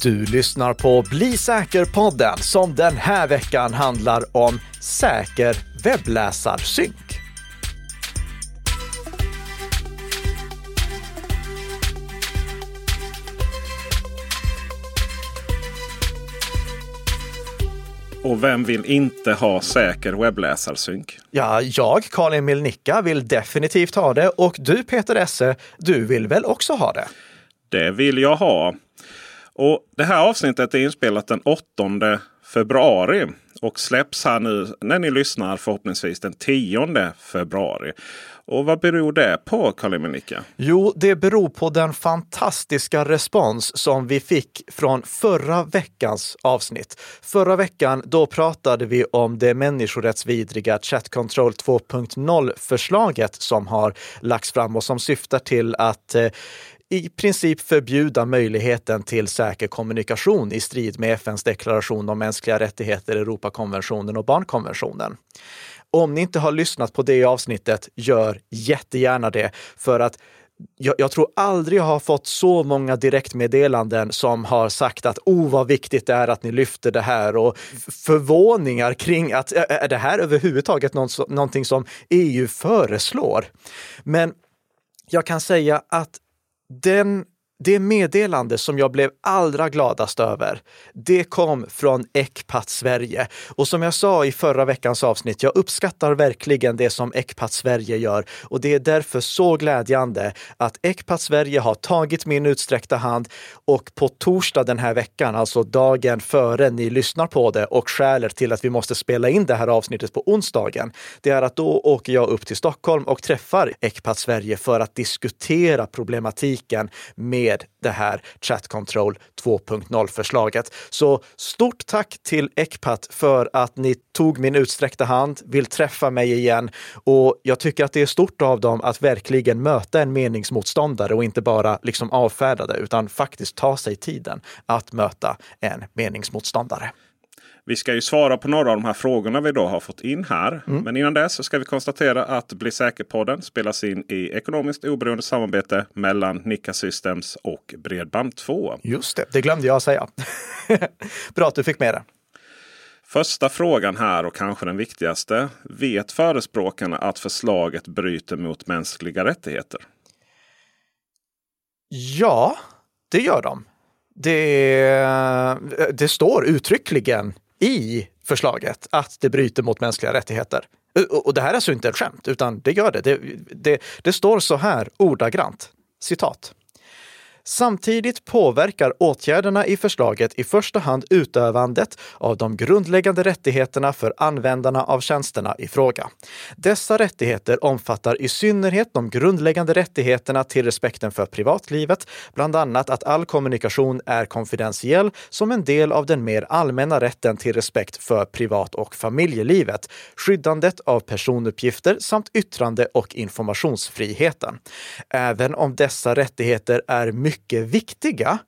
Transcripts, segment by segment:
Du lyssnar på Bli säker-podden som den här veckan handlar om säker webbläsarsynk. Och vem vill inte ha säker webbläsarsynk? Ja, jag, Karl-Emil Nicka, vill definitivt ha det och du, Peter Esse, du vill väl också ha det? Det vill jag ha. Och Det här avsnittet är inspelat den 8 februari och släpps här nu när ni lyssnar förhoppningsvis den 10 februari. Och vad beror det på, karl Jo, det beror på den fantastiska respons som vi fick från förra veckans avsnitt. Förra veckan, då pratade vi om det människorättsvidriga Chat Control 2.0-förslaget som har lagts fram och som syftar till att eh, i princip förbjuda möjligheten till säker kommunikation i strid med FNs deklaration om mänskliga rättigheter, Europakonventionen och barnkonventionen. Om ni inte har lyssnat på det avsnittet, gör jättegärna det. För att jag, jag, tror aldrig jag har fått så många direktmeddelanden som har sagt att oh vad viktigt det är att ni lyfter det här och förvåningar kring att är det här överhuvudtaget någonting som EU föreslår? Men jag kan säga att den det meddelande som jag blev allra gladast över, det kom från Ecpat Sverige. Och som jag sa i förra veckans avsnitt, jag uppskattar verkligen det som Ecpat Sverige gör. Och det är därför så glädjande att Ecpat Sverige har tagit min utsträckta hand och på torsdag den här veckan, alltså dagen före ni lyssnar på det och skälet till att vi måste spela in det här avsnittet på onsdagen, det är att då åker jag upp till Stockholm och träffar Ecpat Sverige för att diskutera problematiken med med det här Chat Control 2.0-förslaget. Så stort tack till Ecpat för att ni tog min utsträckta hand, vill träffa mig igen och jag tycker att det är stort av dem att verkligen möta en meningsmotståndare och inte bara liksom avfärda det, utan faktiskt ta sig tiden att möta en meningsmotståndare. Vi ska ju svara på några av de här frågorna vi då har fått in här. Mm. Men innan dess så ska vi konstatera att Bli säker-podden spelas in i ekonomiskt oberoende samarbete mellan Nika Systems och Bredband2. Just det, det glömde jag säga. Bra att du fick med det. Första frågan här och kanske den viktigaste. Vet förespråkarna att förslaget bryter mot mänskliga rättigheter? Ja, det gör de. Det, det står uttryckligen i förslaget att det bryter mot mänskliga rättigheter. Och det här är alltså inte ett skämt, utan det gör det. Det, det, det står så här ordagrant, citat. Samtidigt påverkar åtgärderna i förslaget i första hand utövandet av de grundläggande rättigheterna för användarna av tjänsterna i fråga. Dessa rättigheter omfattar i synnerhet de grundläggande rättigheterna till respekten för privatlivet, bland annat att all kommunikation är konfidentiell som en del av den mer allmänna rätten till respekt för privat och familjelivet, skyddandet av personuppgifter samt yttrande och informationsfriheten. Även om dessa rättigheter är mycket mycket viktiga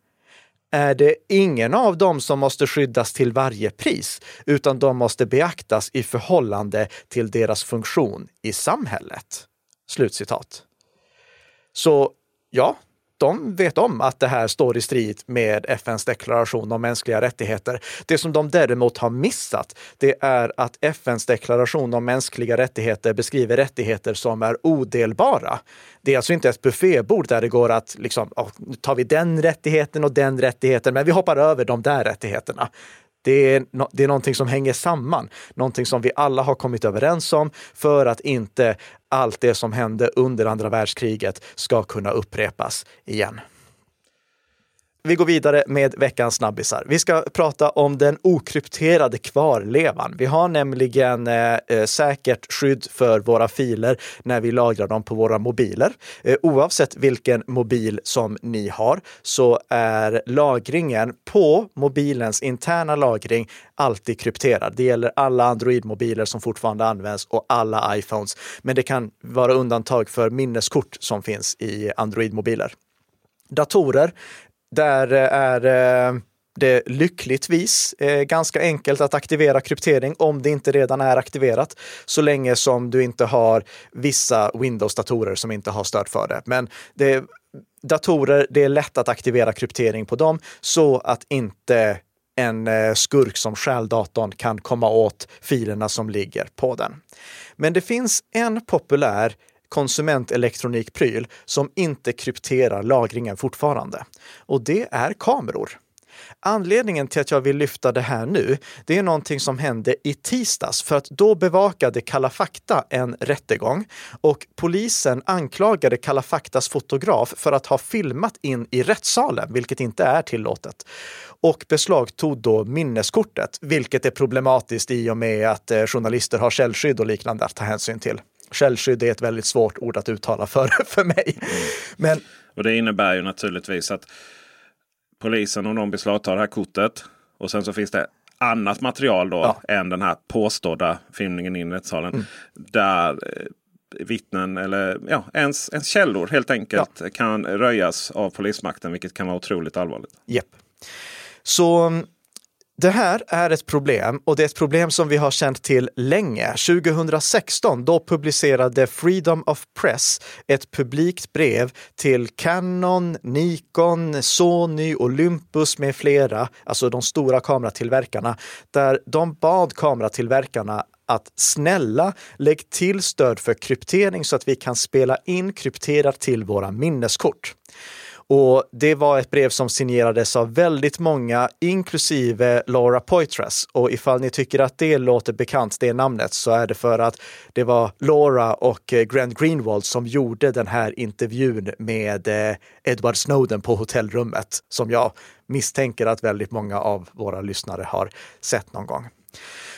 är det ingen av dem som måste skyddas till varje pris, utan de måste beaktas i förhållande till deras funktion i samhället. Slutcitat. Så ja, de vet om att det här står i strid med FNs deklaration om mänskliga rättigheter. Det som de däremot har missat, det är att FNs deklaration om mänskliga rättigheter beskriver rättigheter som är odelbara. Det är alltså inte ett buffébord där det går att liksom, oh, nu tar vi den rättigheten och den rättigheten, men vi hoppar över de där rättigheterna. Det är, no det är någonting som hänger samman, någonting som vi alla har kommit överens om för att inte allt det som hände under andra världskriget ska kunna upprepas igen. Vi går vidare med veckans snabbisar. Vi ska prata om den okrypterade kvarlevan. Vi har nämligen eh, eh, säkert skydd för våra filer när vi lagrar dem på våra mobiler. Eh, oavsett vilken mobil som ni har så är lagringen på mobilens interna lagring alltid krypterad. Det gäller alla Android-mobiler som fortfarande används och alla iPhones. Men det kan vara undantag för minneskort som finns i Android-mobiler. Datorer där eh, är eh, det lyckligtvis eh, ganska enkelt att aktivera kryptering om det inte redan är aktiverat, så länge som du inte har vissa Windows-datorer som inte har stöd för det. Men det, datorer, det är lätt att aktivera kryptering på dem så att inte en skurk som stjäl datorn kan komma åt filerna som ligger på den. Men det finns en populär konsumentelektronikpryl som inte krypterar lagringen fortfarande. Och det är kameror. Anledningen till att jag vill lyfta det här nu, det är någonting som hände i tisdags för att då bevakade Kalla fakta en rättegång och polisen anklagade Kalla faktas fotograf för att ha filmat in i rättssalen, vilket inte är tillåtet och beslagtog då minneskortet, vilket är problematiskt i och med att eh, journalister har källskydd och liknande att ta hänsyn till. Källskydd är ett väldigt svårt ord att uttala för, för mig. Men, och det innebär ju naturligtvis att polisen om de beslagtar det här kortet och sen så finns det annat material då ja. än den här påstådda filmningen in i rättssalen. Mm. Där eh, vittnen eller ja, ens, ens källor helt enkelt ja. kan röjas av polismakten, vilket kan vara otroligt allvarligt. Yep. Så det här är ett problem och det är ett problem som vi har känt till länge. 2016 då publicerade Freedom of Press ett publikt brev till Canon, Nikon, Sony, Olympus med flera, alltså de stora kameratillverkarna, där de bad kameratillverkarna att snälla lägg till stöd för kryptering så att vi kan spela in krypterat till våra minneskort. Och det var ett brev som signerades av väldigt många, inklusive Laura Poitras. Och ifall ni tycker att det låter bekant, det namnet, så är det för att det var Laura och eh, Grant Greenwald som gjorde den här intervjun med eh, Edward Snowden på hotellrummet, som jag misstänker att väldigt många av våra lyssnare har sett någon gång.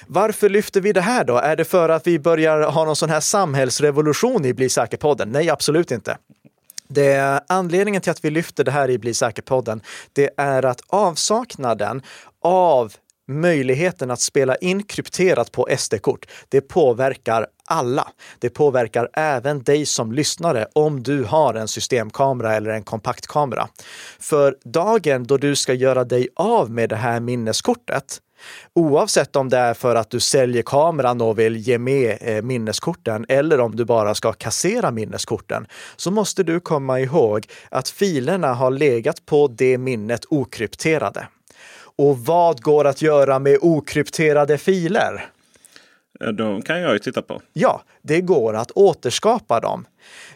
Varför lyfter vi det här då? Är det för att vi börjar ha någon sån här samhällsrevolution i Bli säker-podden? Nej, absolut inte. Det, anledningen till att vi lyfter det här i Bli säker-podden, det är att avsaknaden av möjligheten att spela in krypterat på SD-kort, det påverkar alla. Det påverkar även dig som lyssnare om du har en systemkamera eller en kompaktkamera. För dagen då du ska göra dig av med det här minneskortet, Oavsett om det är för att du säljer kameran och vill ge med eh, minneskorten eller om du bara ska kassera minneskorten så måste du komma ihåg att filerna har legat på det minnet okrypterade. Och vad går att göra med okrypterade filer? Eh, de kan jag ju titta på. Ja, det går att återskapa dem.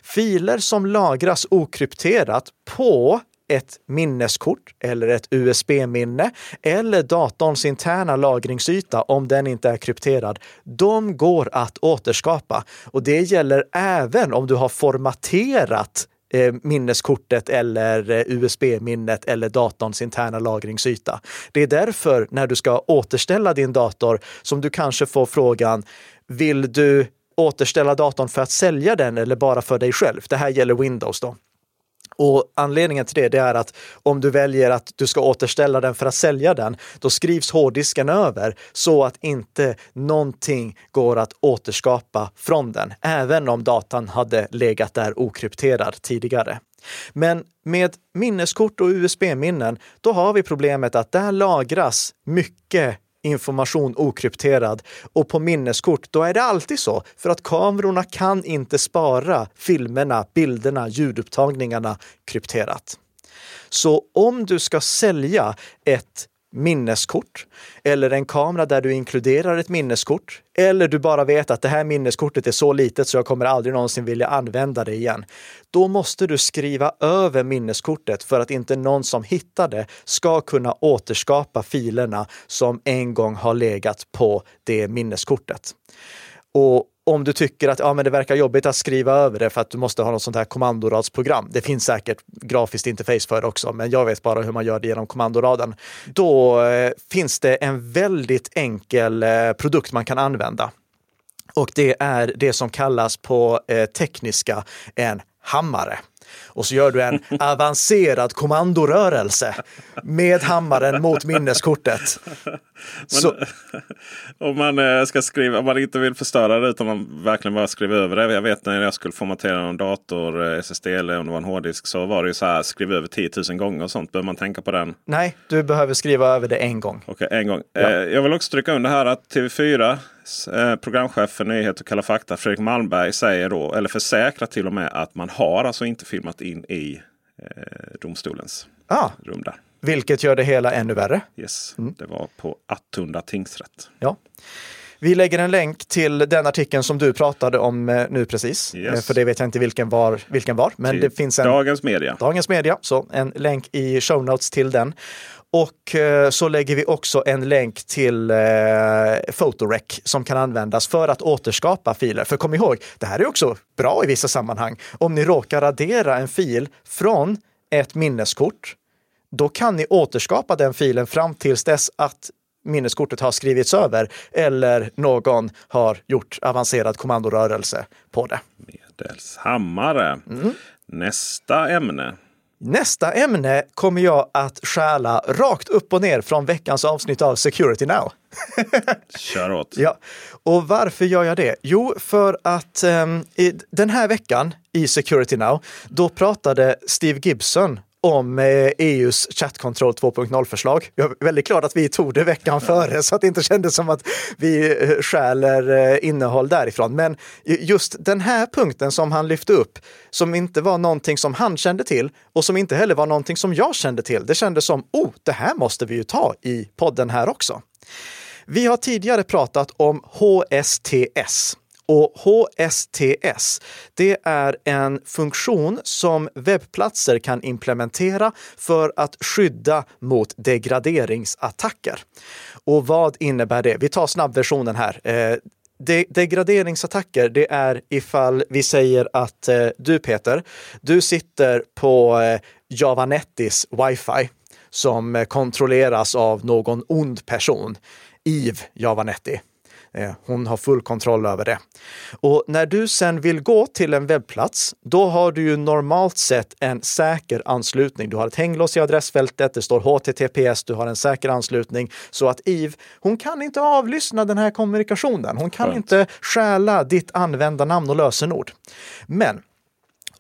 Filer som lagras okrypterat på ett minneskort eller ett USB-minne eller datorns interna lagringsyta om den inte är krypterad. De går att återskapa och det gäller även om du har formaterat Eh, minneskortet eller eh, USB-minnet eller datorns interna lagringsyta. Det är därför när du ska återställa din dator som du kanske får frågan, vill du återställa datorn för att sälja den eller bara för dig själv? Det här gäller Windows då. Och anledningen till det, det, är att om du väljer att du ska återställa den för att sälja den, då skrivs hårddisken över så att inte någonting går att återskapa från den, även om datan hade legat där okrypterad tidigare. Men med minneskort och USB-minnen, då har vi problemet att där lagras mycket information okrypterad. Och på minneskort, då är det alltid så. För att kamerorna kan inte spara filmerna, bilderna, ljudupptagningarna krypterat. Så om du ska sälja ett minneskort eller en kamera där du inkluderar ett minneskort eller du bara vet att det här minneskortet är så litet så jag kommer aldrig någonsin vilja använda det igen. Då måste du skriva över minneskortet för att inte någon som hittar det ska kunna återskapa filerna som en gång har legat på det minneskortet. Och om du tycker att ja, men det verkar jobbigt att skriva över det för att du måste ha något sånt här kommandoradsprogram. Det finns säkert grafiskt interface för det också, men jag vet bara hur man gör det genom kommandoraden. Då eh, finns det en väldigt enkel eh, produkt man kan använda. Och det är det som kallas på eh, tekniska en hammare. Och så gör du en avancerad kommandorörelse med hammaren mot minneskortet. Så... om man eh, ska skriva, om man inte vill förstöra det utan man verkligen bara skriver över det. Jag vet när jag skulle formatera en dator, eh, SSD eller om det var en hårddisk så var det ju så här skriv över 10 000 gånger och sånt. Behöver man tänka på den? Nej, du behöver skriva över det en gång. Okej, okay, en gång. Ja. Eh, jag vill också stryka under här att TV4 programchef för nyheter och Kalla fakta Fredrik Malmberg säger då, eller försäkrar till och med att man har alltså inte filmat in i eh, domstolens ah. rum där. Vilket gör det hela ännu värre. Yes, mm. det var på Attunda tingsrätt. Ja. Vi lägger en länk till den artikeln som du pratade om eh, nu precis. Yes. Eh, för det vet jag inte vilken var. Vilken var men till det finns en, Dagens Media. Dagens Media, så en länk i show notes till den. Och eh, så lägger vi också en länk till eh, Photorec som kan användas för att återskapa filer. För kom ihåg, det här är också bra i vissa sammanhang. Om ni råkar radera en fil från ett minneskort då kan ni återskapa den filen fram tills dess att minneskortet har skrivits över eller någon har gjort avancerad kommandorörelse på det. Medelshammare. Mm. Nästa ämne. Nästa ämne kommer jag att stjäla rakt upp och ner från veckans avsnitt av Security Now. Kör åt. Ja, och varför gör jag det? Jo, för att um, den här veckan i Security Now, då pratade Steve Gibson om eh, e EUs chattkontroll 2.0-förslag. Jag är väldigt glad att vi tog det veckan före så att det inte kändes som att vi eh, stjäler eh, innehåll därifrån. Men just den här punkten som han lyfte upp, som inte var någonting som han kände till och som inte heller var någonting som jag kände till. Det kändes som, oh, det här måste vi ju ta i podden här också. Vi har tidigare pratat om HSTS, och HSTS, det är en funktion som webbplatser kan implementera för att skydda mot degraderingsattacker. Och vad innebär det? Vi tar snabbversionen här. Eh, de degraderingsattacker, det är ifall vi säger att eh, du Peter, du sitter på eh, Javanettis wifi som kontrolleras av någon ond person, Eve Javanetti. Eh, hon har full kontroll över det. Och när du sen vill gå till en webbplats, då har du ju normalt sett en säker anslutning. Du har ett hänglås i adressfältet, det står HTTPS, du har en säker anslutning så att Eve, hon kan inte avlyssna den här kommunikationen. Hon kan Skönt. inte stjäla ditt användarnamn och lösenord. Men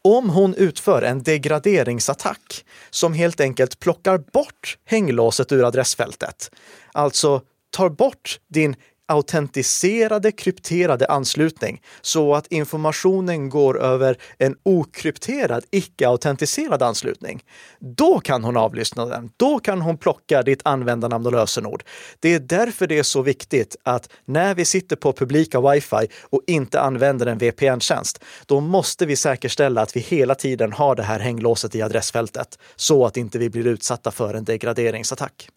om hon utför en degraderingsattack som helt enkelt plockar bort hänglåset ur adressfältet, alltså tar bort din autentiserade krypterade anslutning så att informationen går över en okrypterad, icke-autentiserad anslutning. Då kan hon avlyssna den. Då kan hon plocka ditt användarnamn och lösenord. Det är därför det är så viktigt att när vi sitter på publika wifi och inte använder en VPN-tjänst, då måste vi säkerställa att vi hela tiden har det här hänglåset i adressfältet så att inte vi blir utsatta för en degraderingsattack.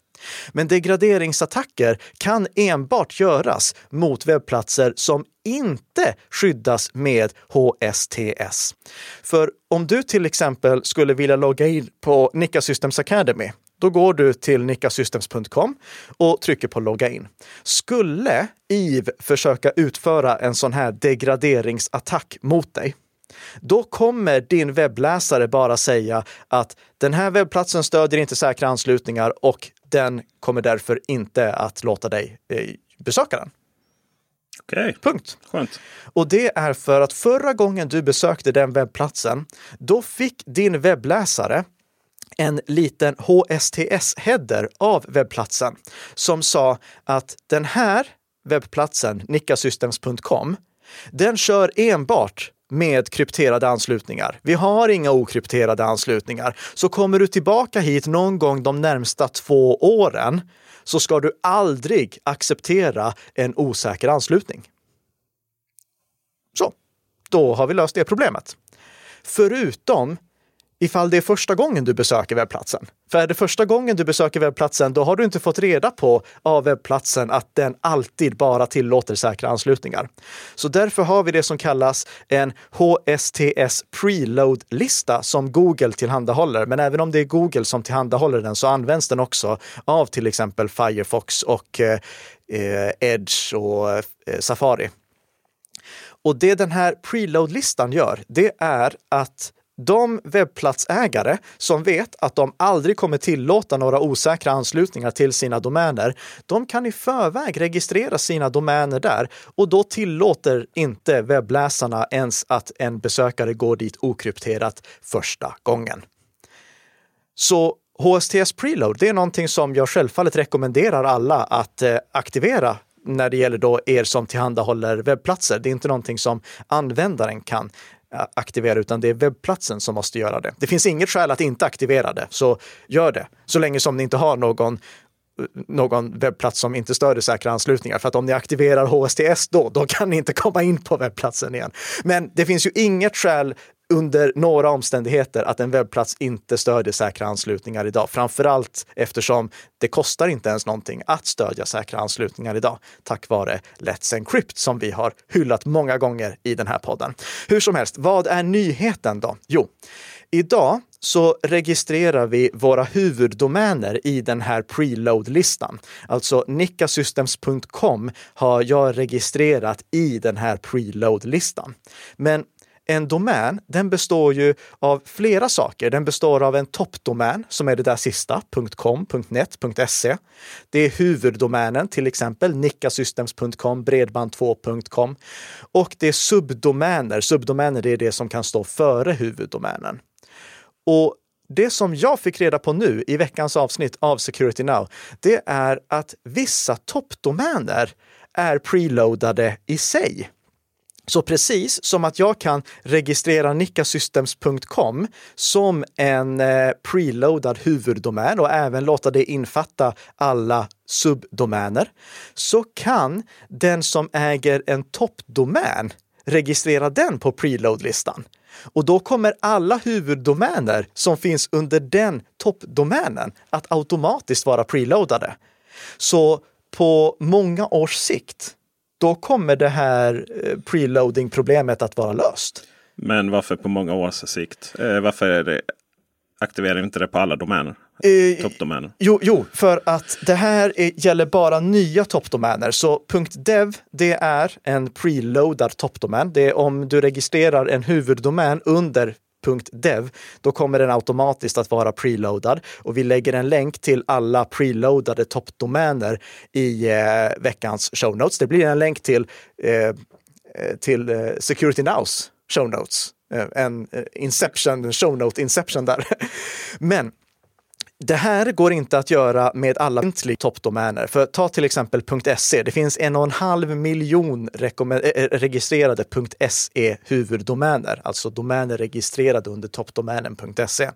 Men degraderingsattacker kan enbart göras mot webbplatser som inte skyddas med HSTS. För om du till exempel skulle vilja logga in på Nika Systems Academy, då går du till nickasystems.com och trycker på logga in. Skulle IV försöka utföra en sån här degraderingsattack mot dig, då kommer din webbläsare bara säga att den här webbplatsen stödjer inte säkra anslutningar och den kommer därför inte att låta dig eh, besöka den. Okej. Punkt. Skönt. Och det är för att förra gången du besökte den webbplatsen, då fick din webbläsare en liten HSTS-header av webbplatsen som sa att den här webbplatsen, nickasystems.com, den kör enbart med krypterade anslutningar. Vi har inga okrypterade anslutningar. Så kommer du tillbaka hit någon gång de närmsta två åren så ska du aldrig acceptera en osäker anslutning. Så, då har vi löst det problemet. Förutom ifall det är första gången du besöker webbplatsen. För är det första gången du besöker webbplatsen, då har du inte fått reda på av webbplatsen att den alltid bara tillåter säkra anslutningar. Så därför har vi det som kallas en HSTS preload-lista som Google tillhandahåller. Men även om det är Google som tillhandahåller den så används den också av till exempel Firefox och eh, eh Edge och eh, Safari. Och det den här preload-listan gör, det är att de webbplatsägare som vet att de aldrig kommer tillåta några osäkra anslutningar till sina domäner, de kan i förväg registrera sina domäner där och då tillåter inte webbläsarna ens att en besökare går dit okrypterat första gången. Så HSTS Preload, det är någonting som jag självfallet rekommenderar alla att eh, aktivera när det gäller då er som tillhandahåller webbplatser. Det är inte någonting som användaren kan aktivera, utan det är webbplatsen som måste göra det. Det finns inget skäl att inte aktivera det, så gör det. Så länge som ni inte har någon någon webbplats som inte stöder säkra anslutningar. För att om ni aktiverar HSTS då, då kan ni inte komma in på webbplatsen igen. Men det finns ju inget skäl under några omständigheter att en webbplats inte stödjer säkra anslutningar idag. Framförallt eftersom det kostar inte ens någonting att stödja säkra anslutningar idag tack vare Let's Encrypt som vi har hyllat många gånger i den här podden. Hur som helst, vad är nyheten då? Jo, idag så registrerar vi våra huvuddomäner i den här preload-listan. Alltså nickasystems.com har jag registrerat i den här preload-listan. Men en domän, den består ju av flera saker. Den består av en toppdomän som är det där sista, .com, .net, .se. Det är huvuddomänen, till exempel nickasystems.com, bredband2.com. Och det är subdomäner. Subdomäner det är det som kan stå före huvuddomänen. Och det som jag fick reda på nu i veckans avsnitt av Security Now, det är att vissa toppdomäner är preloadade i sig. Så precis som att jag kan registrera nickasystems.com som en eh, preloadad huvuddomän och även låta det infatta alla subdomäner, så kan den som äger en toppdomän registrera den på preload-listan. Och då kommer alla huvuddomäner som finns under den toppdomänen att automatiskt vara preloadade. Så på många års sikt då kommer det här eh, preloading-problemet att vara löst. Men varför på många års sikt? Eh, varför är det, aktiverar inte det på alla domäner? Eh, toppdomäner? Jo, jo, för att det här är, gäller bara nya toppdomäner. Så .dev, det är en preloadad toppdomän. Det är om du registrerar en huvuddomän under .dev, då kommer den automatiskt att vara preloadad och vi lägger en länk till alla preloadade toppdomäner i eh, veckans show notes. Det blir en länk till, eh, eh till eh, Security Nows show notes. Eh, en eh, Inception, show note Inception där. Men det här går inte att göra med alla toppdomäner. För ta till exempel .se. Det finns en och en halv miljon eh, eh, registrerade .se huvuddomäner, alltså domäner registrerade under toppdomänen .se.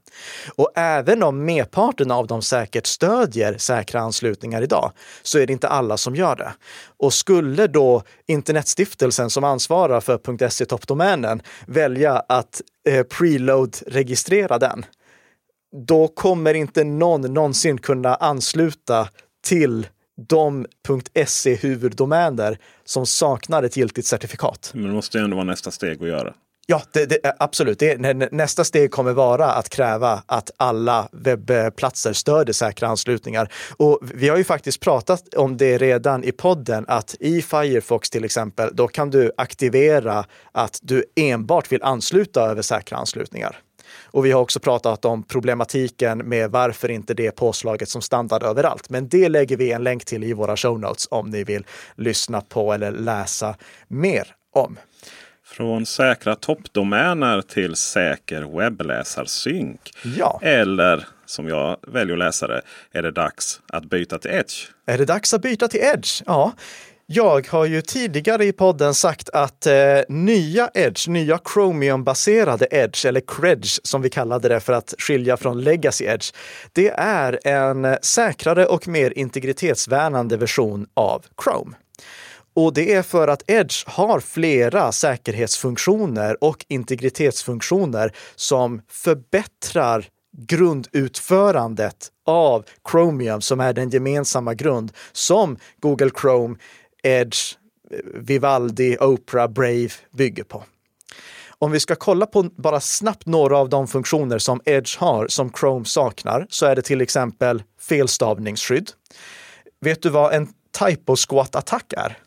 Och även om merparten av dem säkert stödjer säkra anslutningar idag, så är det inte alla som gör det. Och skulle då Internetstiftelsen som ansvarar för .se toppdomänen välja att eh, preload-registrera den, då kommer inte någon någonsin kunna ansluta till de .se huvuddomäner som saknar ett giltigt certifikat. Men det måste ju ändå vara nästa steg att göra. Ja, det, det, absolut. Det, nästa steg kommer vara att kräva att alla webbplatser stöder säkra anslutningar. Och vi har ju faktiskt pratat om det redan i podden, att i Firefox till exempel, då kan du aktivera att du enbart vill ansluta över säkra anslutningar. Och vi har också pratat om problematiken med varför inte det är påslaget som standard överallt. Men det lägger vi en länk till i våra show notes om ni vill lyssna på eller läsa mer om. Från säkra toppdomäner till säker webbläsarsynk. Ja. Eller som jag väljer att läsa det, är det dags att byta till Edge? Är det dags att byta till Edge? Ja, jag har ju tidigare i podden sagt att eh, nya Edge, nya Chromium-baserade Edge, eller Credge som vi kallade det för att skilja från Legacy Edge, det är en säkrare och mer integritetsvärnande version av Chrome. Och det är för att Edge har flera säkerhetsfunktioner och integritetsfunktioner som förbättrar grundutförandet av Chromium som är den gemensamma grund som Google Chrome Edge, Vivaldi, Oprah, Brave bygger på. Om vi ska kolla på bara snabbt några av de funktioner som Edge har som Chrome saknar så är det till exempel felstavningsskydd. Vet du vad en typosquat-attack är?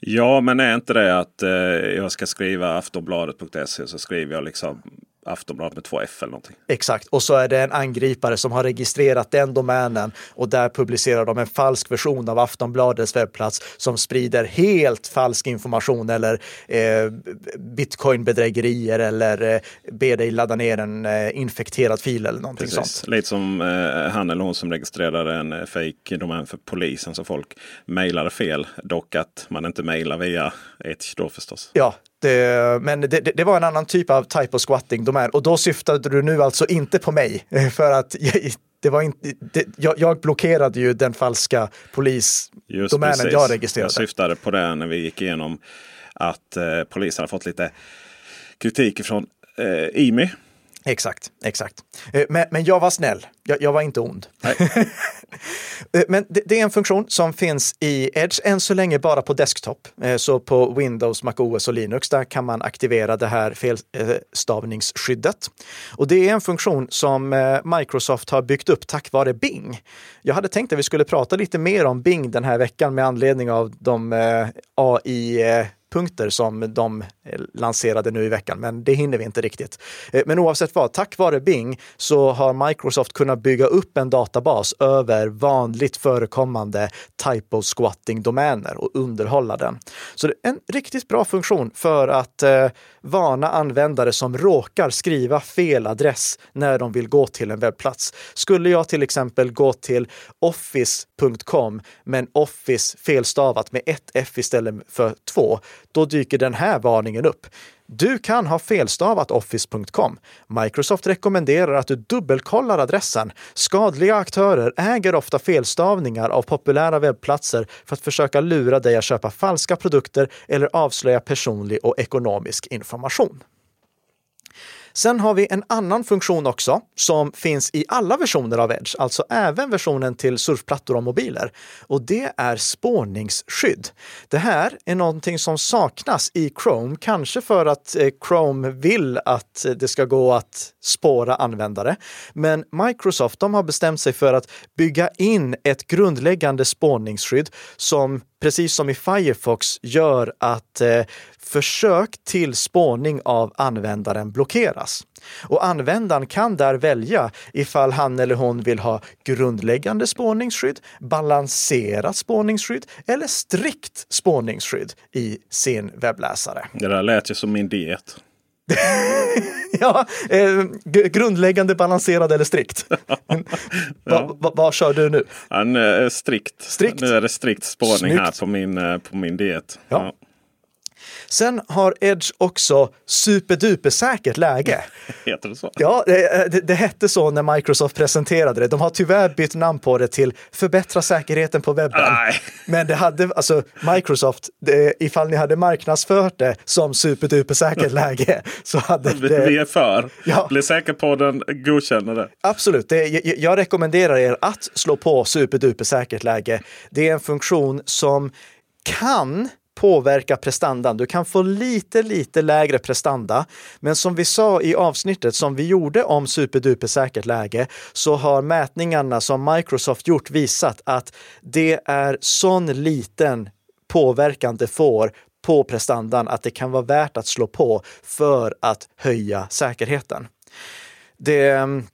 Ja, men är inte det att eh, jag ska skriva aftonbladet.se så skriver jag liksom Aftonbladet med två F eller någonting. Exakt, och så är det en angripare som har registrerat den domänen och där publicerar de en falsk version av Aftonbladets webbplats som sprider helt falsk information eller eh, bitcoinbedrägerier eller eh, ber dig ladda ner en eh, infekterad fil eller någonting Precis. sånt. Lite som eh, han eller hon som registrerade en eh, fake domän för polisen så folk mejlade fel. Dock att man inte mejlar via Edge då förstås. Ja, det, men det, det, var en annan typ av typo squatting domän och då syftade du nu alltså inte på mig eh, för att jag, det var inte, det, jag, jag blockerade ju den falska polisdomänen jag registrerade. Jag syftade på det när vi gick igenom att eh, polisen har fått lite kritik från eh, IMI. Exakt, exakt. Eh, Men, men jag var snäll. Jag, jag var inte ond. Eh, men det, det är en funktion som finns i Edge, än så länge bara på desktop. Eh, Så på Windows, MacOS och Linux, där kan man aktivera det här felstavningsskyddet. Och det är en funktion som Microsoft har byggt upp tack vare Bing. Jag hade tänkt att vi skulle prata lite mer om Bing den här veckan med anledning av de AI punkter som de eh, lanserade nu i veckan, men det hinner vi inte riktigt. Eh, men oavsett vad, tack vare Bing så har Microsoft kunnat bygga upp en databas över vanligt förekommande typo squatting domäner och underhålla den. Så det är en riktigt bra funktion för att eh, varna användare som råkar skriva fel adress när de vill gå till en webbplats. Skulle jag till exempel gå till office.com men office felstavat med ett F istället för två, då dyker den här varningen upp. Du kan ha felstavat office.com. Microsoft rekommenderar att du dubbelkollar adressen. Skadliga aktörer äger ofta felstavningar av populära webbplatser för att försöka lura dig att köpa falska produkter eller avslöja personlig och ekonomisk information. Sen har vi en annan funktion också som finns i alla versioner av Edge, alltså även versionen till surfplattor och mobiler. Och det är spårningsskydd. Det här är någonting som saknas i Chrome, kanske för att eh, Chrome vill att eh, det ska gå att spåra användare. Men Microsoft de har bestämt sig för att bygga in ett grundläggande spårningsskydd som precis som i Firefox gör att eh, försök till spårning av användaren blockeras. Och användaren kan där välja ifall han eller hon vill ha grundläggande spårningsskydd, balanserat spårningsskydd eller strikt spårningsskydd i sin webbläsare. Det där lät ju som min diet. ja, eh, grundläggande, balanserad eller strikt. ja. Vad va, kör du nu? Han är strikt. strikt. Nu är det strikt spårning Snyggt. här på min, eh, på min diet. Ja. Ja. Sen har Edge också superdupersäkert läge. Heter det så? Ja, det, det, det hette så när Microsoft presenterade det. De har tyvärr bytt namn på det till förbättra säkerheten på webben. Nej. Men det hade, alltså Microsoft, det, ifall ni hade marknadsfört det som superdupersäkert läge så hade det... vi är för. Ja. Bli säker på den godkänner det. Absolut, det, jag, jag rekommenderar er att slå på superdupersäkert läge. Det är en funktion som kan påverka prestandan. Du kan få lite, lite lägre prestanda. Men som vi sa i avsnittet som vi gjorde om superdupersäkert läge så har mätningarna som Microsoft gjort visat att det är sån liten påverkan det får på prestandan att det kan vara värt att slå på för att höja säkerheten. Det ehm,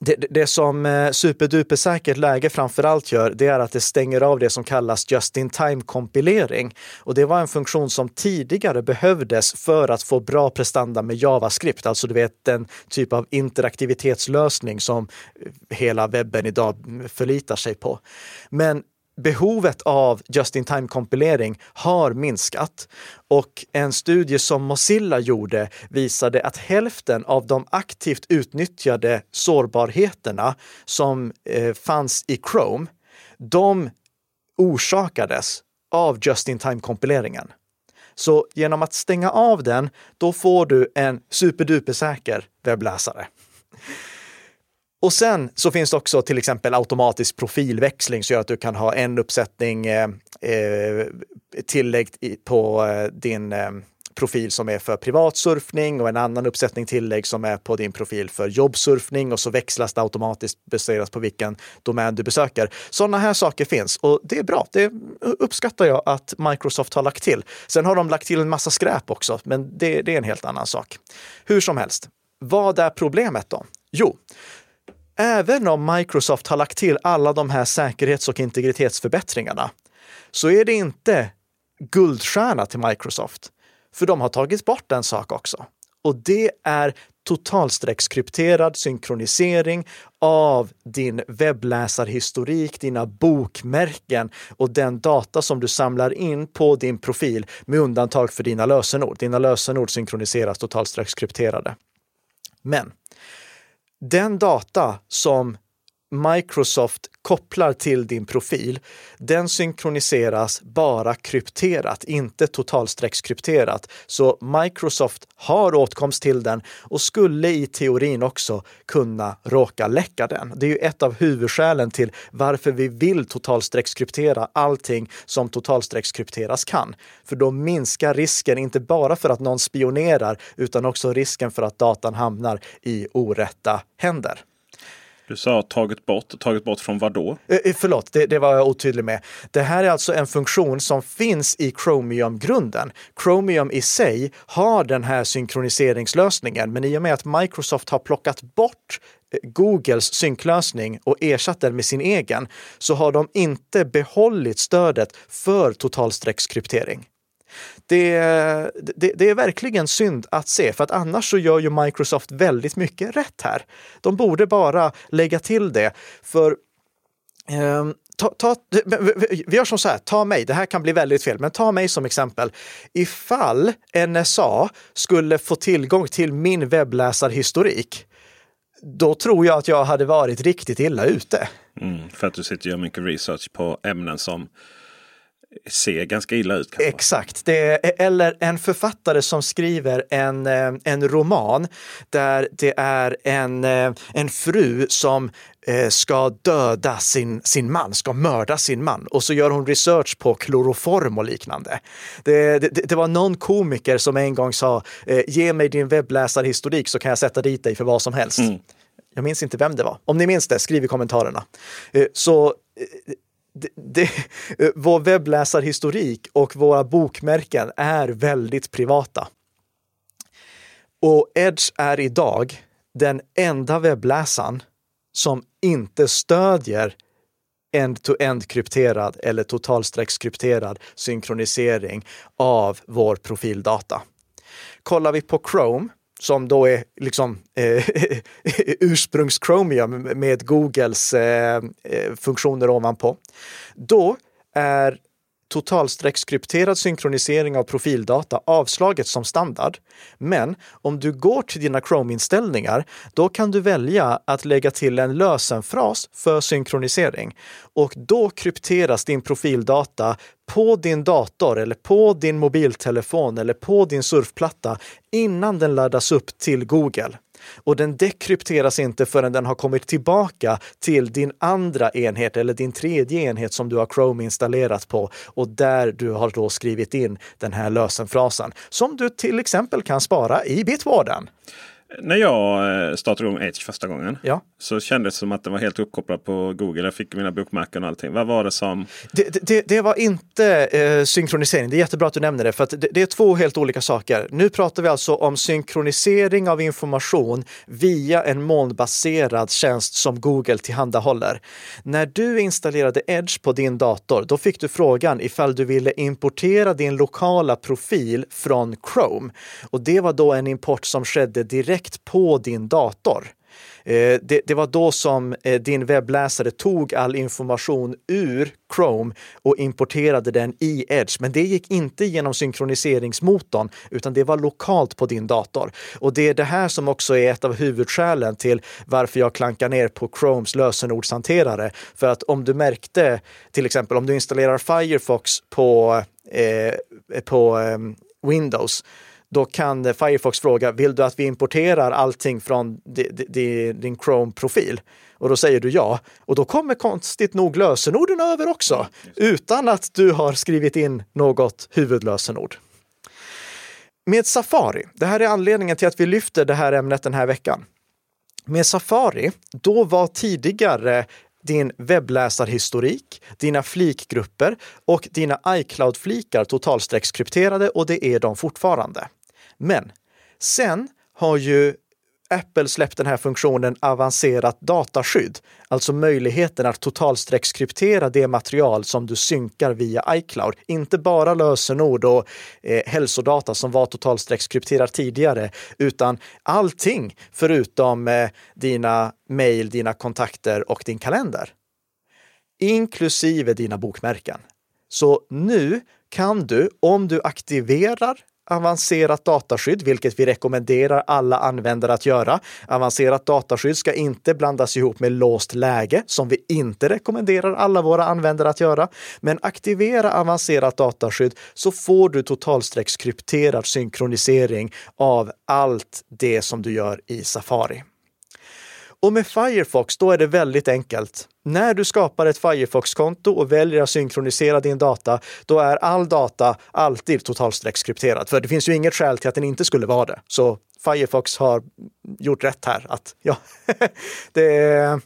det, det som eh, superduper säkert läge framförallt gör, det är att det stänger av det som kallas just-in-time kompilering. Och det var en funktion som tidigare behövdes för att få bra prestanda med JavaScript, alltså du vet den typ av interaktivitetslösning som eh, hela webben idag förlitar sig på. Men behovet av just-in-time kompilering har minskat och en studie som Mozilla gjorde visade att hälften av de aktivt utnyttjade sårbarheterna som eh, fanns i Chrome, de orsakades av just-in-time kompileringen. Så genom att stänga av den, då får du en superdupersäker webbläsare. Och sen så finns det också till exempel automatisk profilväxling som gör att du kan ha en uppsättning eh, eh tillägg på eh, din eh, profil som är för privat surfning och en annan uppsättning tillägg som är på din profil för jobbsurfning och så växlas det automatiskt baserat på vilken domän du besöker. Sådana här saker finns och det är bra. Det uppskattar jag att Microsoft har lagt till. Sen har de lagt till en massa skräp också, men det, det är en helt annan sak. Hur som helst, vad är problemet då? Jo, även om Microsoft har lagt till alla de här säkerhets och integritetsförbättringarna så är det inte guldstjärna till Microsoft. För de har tagit bort en sak också. Och det är totalstreckskrypterad synkronisering av din webbläsarhistorik, dina bokmärken och den data som du samlar in på din profil med undantag för dina lösenord. Dina lösenord synkroniseras totalstreckskrypterade. Men den data som Microsoft kopplar till din profil, den synkroniseras bara krypterat, inte totalstreckskrypterat. Så Microsoft har åtkomst till den och skulle i teorin också kunna råka läcka den. Det är ju ett av huvudskälen till varför vi vill totalstreckskryptera allting som totalstreckskrypteras kan. För då minskar risken, inte bara för att någon spionerar, utan också risken för att datan hamnar i orätta händer. Du sa tagit bort. Tagit bort från vad då? Eh, eh, förlåt, det, det, var jag otydlig med. Det här är alltså en funktion som finns i Chromium-grunden. Chromium i sig har den här synkroniseringslösningen, men i och med att Microsoft har plockat bort eh, Googles synklösning och ersatt den med sin egen så har de inte behållit stödet för totalstreckskryptering. Det, det, det, är verkligen synd att se, för att annars så gör ju Microsoft väldigt mycket rätt här. De borde bara lägga till det, för eh, Ta, ta, vi gör som så här, ta mig, det här kan bli väldigt fel, men ta mig som exempel. Ifall NSA skulle få tillgång till min webbläsarhistorik, då tror jag att jag hade varit riktigt illa ute. Mm, för att du sitter och gör mycket research på ämnen som ser ganska illa ut. Kanske. Exakt. Det eller en författare som skriver en, eh, en roman där det är en, eh, en fru som eh, ska döda sin, sin man, ska mörda sin man. Och så gör hon research på kloroform och liknande. Det, det, det var någon komiker som en gång sa, ge mig din webbläsarhistorik så kan jag sätta dit dig för vad som helst. Mm. Jag minns inte vem det var. Om ni minns det, skriv i kommentarerna. Så det, det, eh, vår webbläsarhistorik och våra bokmärken är väldigt privata. Och Edge är idag den enda webbläsaren som inte stödjer end-to-end krypterad eller totalstreckskrypterad synkronisering av vår profildata. Kollar vi på Chrome som då är liksom eh, ursprungs-Chromium med Googles eh, eh, funktioner ovanpå. Då är totalstreckskrypterad synkronisering av profildata avslaget som standard. Men om du går till dina Chrome-inställningar, då kan du välja att lägga till en lösenfras för synkronisering. Och då krypteras din profildata på din dator eller på din mobiltelefon eller på din surfplatta innan den laddas upp till Google och den dekrypteras inte förrän den har kommit tillbaka till din andra enhet eller din tredje enhet som du har Chrome installerat på och där du har då skrivit in den här lösenfrasen som du till exempel kan spara i Bitwarden. När jag eh, startade igång Edge första gången ja. så kändes det som att det var helt uppkopplat på Google. Jag fick mina bokmärken och allting. Vad var det som? Det, det, det var inte eh, synkronisering. Det är jättebra att du nämner det, för att det, det, är två helt olika saker. Nu pratar vi alltså om synkronisering av information via en molnbaserad tjänst som Google tillhandahåller. När du installerade Edge på din dator, då fick du frågan ifall du ville importera din lokala profil från Chrome. Och det var då en import som skedde direkt direkt på din dator. Eh, det, det, var då som eh, din webbläsare tog all information ur Chrome och importerade den i Edge. Men det gick inte genom synkroniseringsmotorn, utan det var lokalt på din dator. Och det är det här som också är ett av huvudskälen till varför jag klankar ner på Chromes lösenordshanterare. För att om du märkte, till exempel om du installerar Firefox på, eh, på eh, Windows, då kan Firefox fråga, vill du att vi importerar allting från din Chrome-profil? Och då säger du ja. Och då kommer konstigt nog lösenorden över också, utan att du har skrivit in något huvudlösenord. Med Safari, det här är anledningen till att vi lyfter det här ämnet den här veckan. Med Safari, då var tidigare din webbläsarhistorik, dina flikgrupper och dina iCloud-flikar totalstreckskrypterade och det är de fortfarande. Men sen har ju Apple släppt den här funktionen avancerat dataskydd, alltså möjligheten att totalstreckskryptera det material som du synkar via iCloud. Inte bara lösenord och eh, hälsodata som var totalstreckskrypterat tidigare, utan allting förutom eh, dina mejl, dina kontakter och din kalender. Inklusive dina bokmärken. Så nu kan du, om du aktiverar avancerat dataskydd, vilket vi rekommenderar alla användare att göra. Avancerat dataskydd ska inte blandas ihop med låst läge, som vi inte rekommenderar alla våra användare att göra. Men aktivera avancerat dataskydd så får du totalstreckskrypterad synkronisering av allt det som du gör i Safari. Och med Firefox, då är det väldigt enkelt. När du skapar ett Firefox-konto och väljer att synkronisera din data, då är all data alltid totalstreckskrypterad. För det finns ju inget skäl till att den inte skulle vara det. Så Firefox har gjort rätt här. Att, ja, det är,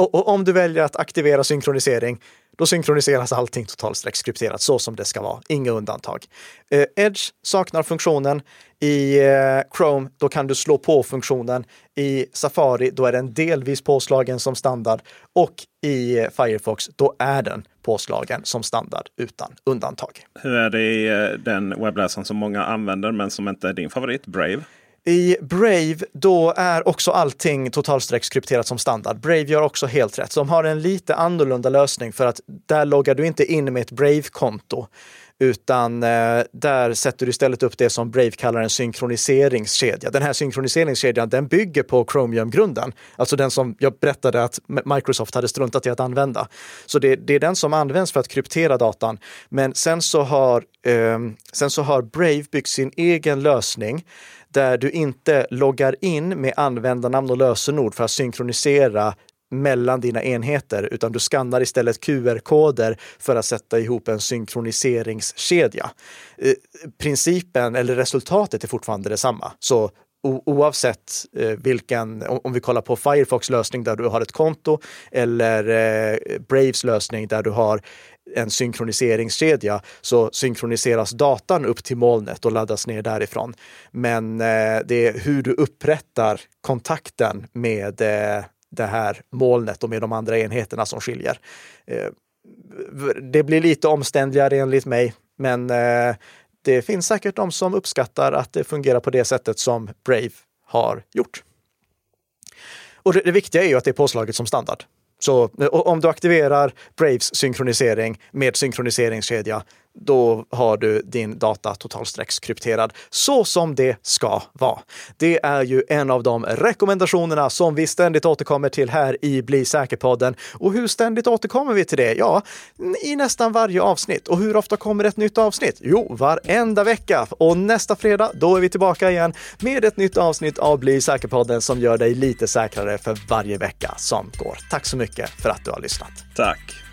och, och om du väljer att aktivera synkronisering, då synkroniseras allting totalstreckskrypterat så som det ska vara. Inga undantag. Eh, Edge saknar funktionen. I eh, Chrome, då kan du slå på funktionen. I Safari, då är den delvis påslagen som standard. Och i eh, Firefox, då är den påslagen som standard utan undantag. Hur är det i eh, den webbläsaren som många använder men som inte är din favorit, Brave? I Brave, då är också allting totalstreckskrypterat som standard. Brave gör också helt rätt. Så de har en lite annorlunda lösning för att där loggar du inte in med ett Brave-konto. Utan eh, där sätter du istället upp det som Brave kallar en synkroniseringskedja. Den här synkroniseringskedjan den bygger på Chromium-grunden, alltså den som jag berättade att Microsoft hade struntat i att använda. Så det, det är den som används för att kryptera datan. Men sen så har, eh, sen så har Brave byggt sin egen lösning där du inte loggar in med användarnamn och lösenord för att synkronisera mellan dina enheter, utan du skannar istället QR-koder för att sätta ihop en synkroniseringskedja. Eh, principen eller resultatet är fortfarande detsamma. Så oavsett eh, vilken, om vi kollar på Firefox lösning där du har ett konto eller eh, Braves lösning där du har en synkroniseringskedja så synkroniseras datan upp till molnet och laddas ner därifrån. Men eh, det är hur du upprättar kontakten med eh, det här molnet och med de andra enheterna som skiljer. Eh, det blir lite omständligare enligt mig, men eh, det finns säkert de som uppskattar att det fungerar på det sättet som Brave har gjort. Och det, det viktiga är ju att det är påslaget som standard. Så eh, om du aktiverar Braves synkronisering med synkroniseringskedja, då har du din data totalstreckskrypterad så som det ska vara. Det är ju en av de rekommendationerna som vi ständigt återkommer till här i Bli säker-podden. Och hur ständigt återkommer vi till det? Ja, i nästan varje avsnitt. Och hur ofta kommer ett nytt avsnitt? Jo, varenda vecka. Och nästa fredag, då är vi tillbaka igen med ett nytt avsnitt av Bli säker-podden som gör dig lite säkrare för varje vecka som går. Tack så mycket för att du har lyssnat. Tack!